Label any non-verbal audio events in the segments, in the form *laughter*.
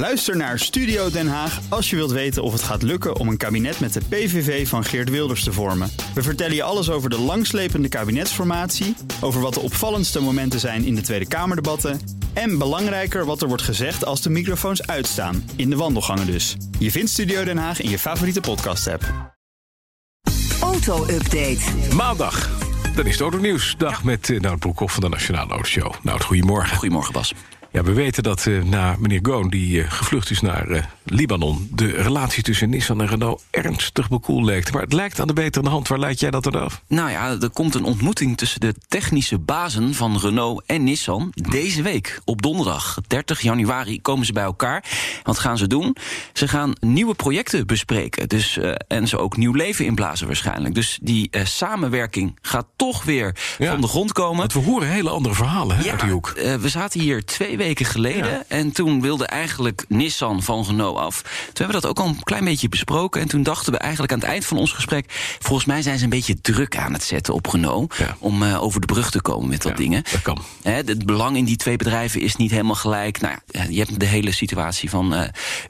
Luister naar Studio Den Haag als je wilt weten of het gaat lukken om een kabinet met de PVV van Geert Wilders te vormen. We vertellen je alles over de langslepende kabinetsformatie, over wat de opvallendste momenten zijn in de Tweede Kamerdebatten en belangrijker wat er wordt gezegd als de microfoons uitstaan, in de wandelgangen dus. Je vindt Studio Den Haag in je favoriete podcast-app. Auto-update. Maandag. Dan is het Autonieuws. Dag met uh, Nout Broekhoff van de Nationale Autoshow. Nou, goedemorgen. Goedemorgen, Bas. Ja, we weten dat uh, na meneer Goon, die uh, gevlucht is naar uh, Libanon... de relatie tussen Nissan en Renault ernstig bekoeld leek. Maar het lijkt aan de betere hand. Waar leidt jij dat dan af? Nou ja, er komt een ontmoeting tussen de technische bazen van Renault en Nissan... deze week, op donderdag, 30 januari, komen ze bij elkaar. Wat gaan ze doen? Ze gaan nieuwe projecten bespreken. Dus, en ze ook nieuw leven inblazen waarschijnlijk. Dus die samenwerking gaat toch weer ja, van de grond komen. Want we horen hele andere verhalen hè, ja, uit die hoek. we zaten hier twee weken geleden. Ja. En toen wilde eigenlijk Nissan van Renault af. Toen hebben we dat ook al een klein beetje besproken. En toen dachten we eigenlijk aan het eind van ons gesprek... volgens mij zijn ze een beetje druk aan het zetten op Renault... Ja. om uh, over de brug te komen met dat ja, dingen. Dat kan. Het belang in die twee bedrijven is niet helemaal gelijk. Nou ja, je hebt de hele situatie van uh,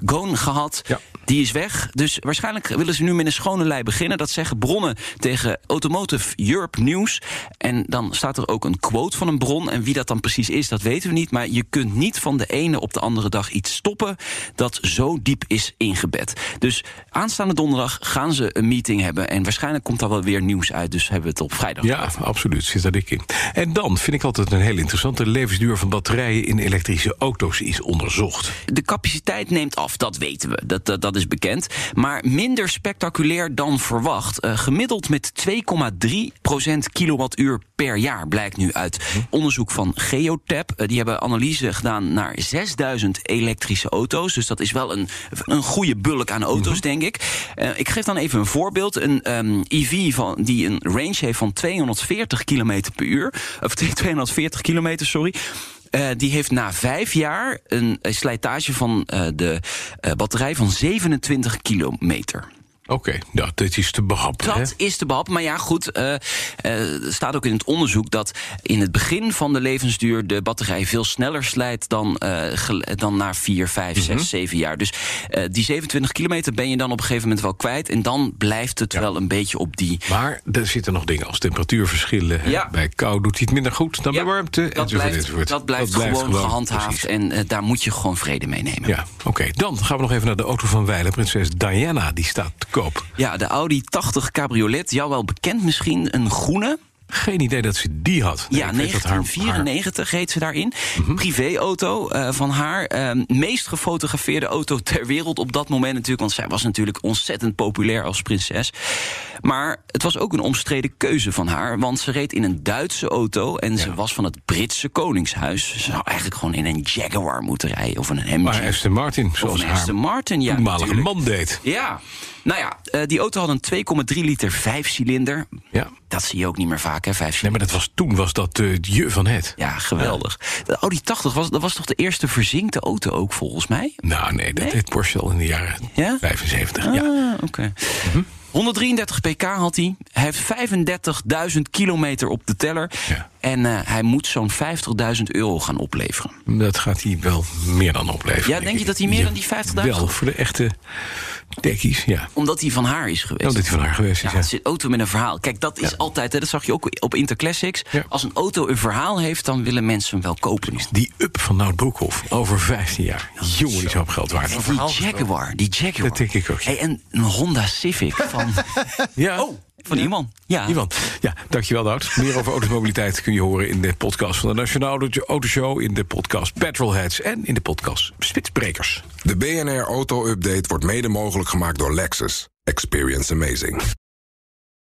Goon gehad. Die is weg. Dus waarschijnlijk willen ze nu met een schone lei beginnen. Dat zeggen bronnen tegen Automotive Europe News. En dan staat er ook een quote van een bron. En wie dat dan precies is, dat weten we niet. Maar je kunt niet van de ene op de andere dag iets stoppen dat zo diep is ingebed. Dus aanstaande donderdag gaan ze een meeting hebben. En waarschijnlijk komt daar wel weer nieuws uit. Dus hebben we het op vrijdag. Ja, over. absoluut. Zit daar dik in. En dan vind ik altijd een heel interessante levensduur van batterijen in elektrische auto's is onderzocht. De capaciteit neemt af, dat weten we. Dat, dat, dat is bekend. Maar minder spectaculair dan verwacht. Uh, gemiddeld met 2,3% kilowattuur per jaar blijkt nu uit onderzoek van Geotab. Uh, die hebben analyse gedaan naar 6000 elektrische auto's. Dus dat is wel een, een goede bulk aan auto's, mm-hmm. denk ik. Uh, ik geef dan even een voorbeeld. Een um, EV van, die een range heeft van 240 km per uur. Of 240 kilometer, sorry. Uh, die heeft na vijf jaar een, slijtage van uh, de batterij van 27 kilometer. Oké, okay, nou, dit is te behappen. Dat hè? is te behappen. Maar ja, goed, uh, uh, er staat ook in het onderzoek dat in het begin van de levensduur de batterij veel sneller slijt dan, uh, dan na 4, 5, 6, mm-hmm. 7 jaar. Dus die 27 kilometer ben je dan op een gegeven moment wel kwijt. En dan blijft het ja. wel een beetje op die. Maar er zitten nog dingen als temperatuurverschillen. Ja. Bij kou doet hij het minder goed dan ja, bij warmte. Dat blijft, dat, dat blijft, dat gewoon, gewoon gehandhaafd. Precies. En daar moet je gewoon vrede mee nemen. Ja, oké. Okay. Dan gaan we nog even naar de auto van Weilen. Prinses Diana, die staat te Ja, de Audi 80 Cabriolet, jou wel bekend misschien, een groene. Geen idee dat ze die had. Nee, ja, 1994 reed ze daarin. Mm-hmm. Privéauto uh, van haar. Uh, meest gefotografeerde auto *laughs* ter wereld op dat moment natuurlijk. Want zij was natuurlijk ontzettend populair als prinses. Maar het was ook een omstreden keuze van haar. Want ze reed in een Duitse auto. En ja. ze was van het Britse koningshuis. Ze zou eigenlijk gewoon in een Jaguar moeten rijden. Of een MG. Maar Aston Martin, zoals haar Aston Martin, ja, toenmalige man deed. Ja. Nou ja, uh, die auto had een 2,3 liter vijfcilinder. Ja. Dat zie je ook niet meer vaak, hè, vijf Nee, maar dat was, toen was dat uh, je van het. Ja, geweldig. De Audi 80, was, dat was toch de eerste verzinkte auto ook, volgens mij? Nou, nee, dat nee? deed Porsche al in de jaren ja? 75, ah, ja. oké. Okay. Mm-hmm. 133 pk had hij. Hij heeft 35.000 kilometer op de teller. Ja. En uh, hij moet zo'n 50.000 euro gaan opleveren. Dat gaat hij wel meer dan opleveren. Ja, denk, denk je dat hij meer ja, dan die 50.000? Wel, voor de echte dekkies, ja. Omdat hij van haar is geweest. Omdat hij van haar geweest is, ja. Het is een auto met een verhaal. Kijk, dat is ja. altijd, hè, dat zag je ook op Interclassics. Ja. Als een auto een verhaal heeft, dan willen mensen hem wel kopen. Nog. Die up van Nout Broekhoff, over 15 jaar. Jongen, die is op geld waard. Die Jaguar, die Jaguar. Dat denk ik ook. Hey, en een Honda Civic van... *laughs* ja. Oh. Van ja. iemand. Ja. Iemand. Ja, dankjewel Nout. Meer over automobiliteit kun je horen in de podcast van de Nationale Autoshow, in de podcast Petrolheads en in de podcast Spitsbrekers. De BNR Auto Update wordt mede mogelijk gemaakt door Lexus. Experience amazing.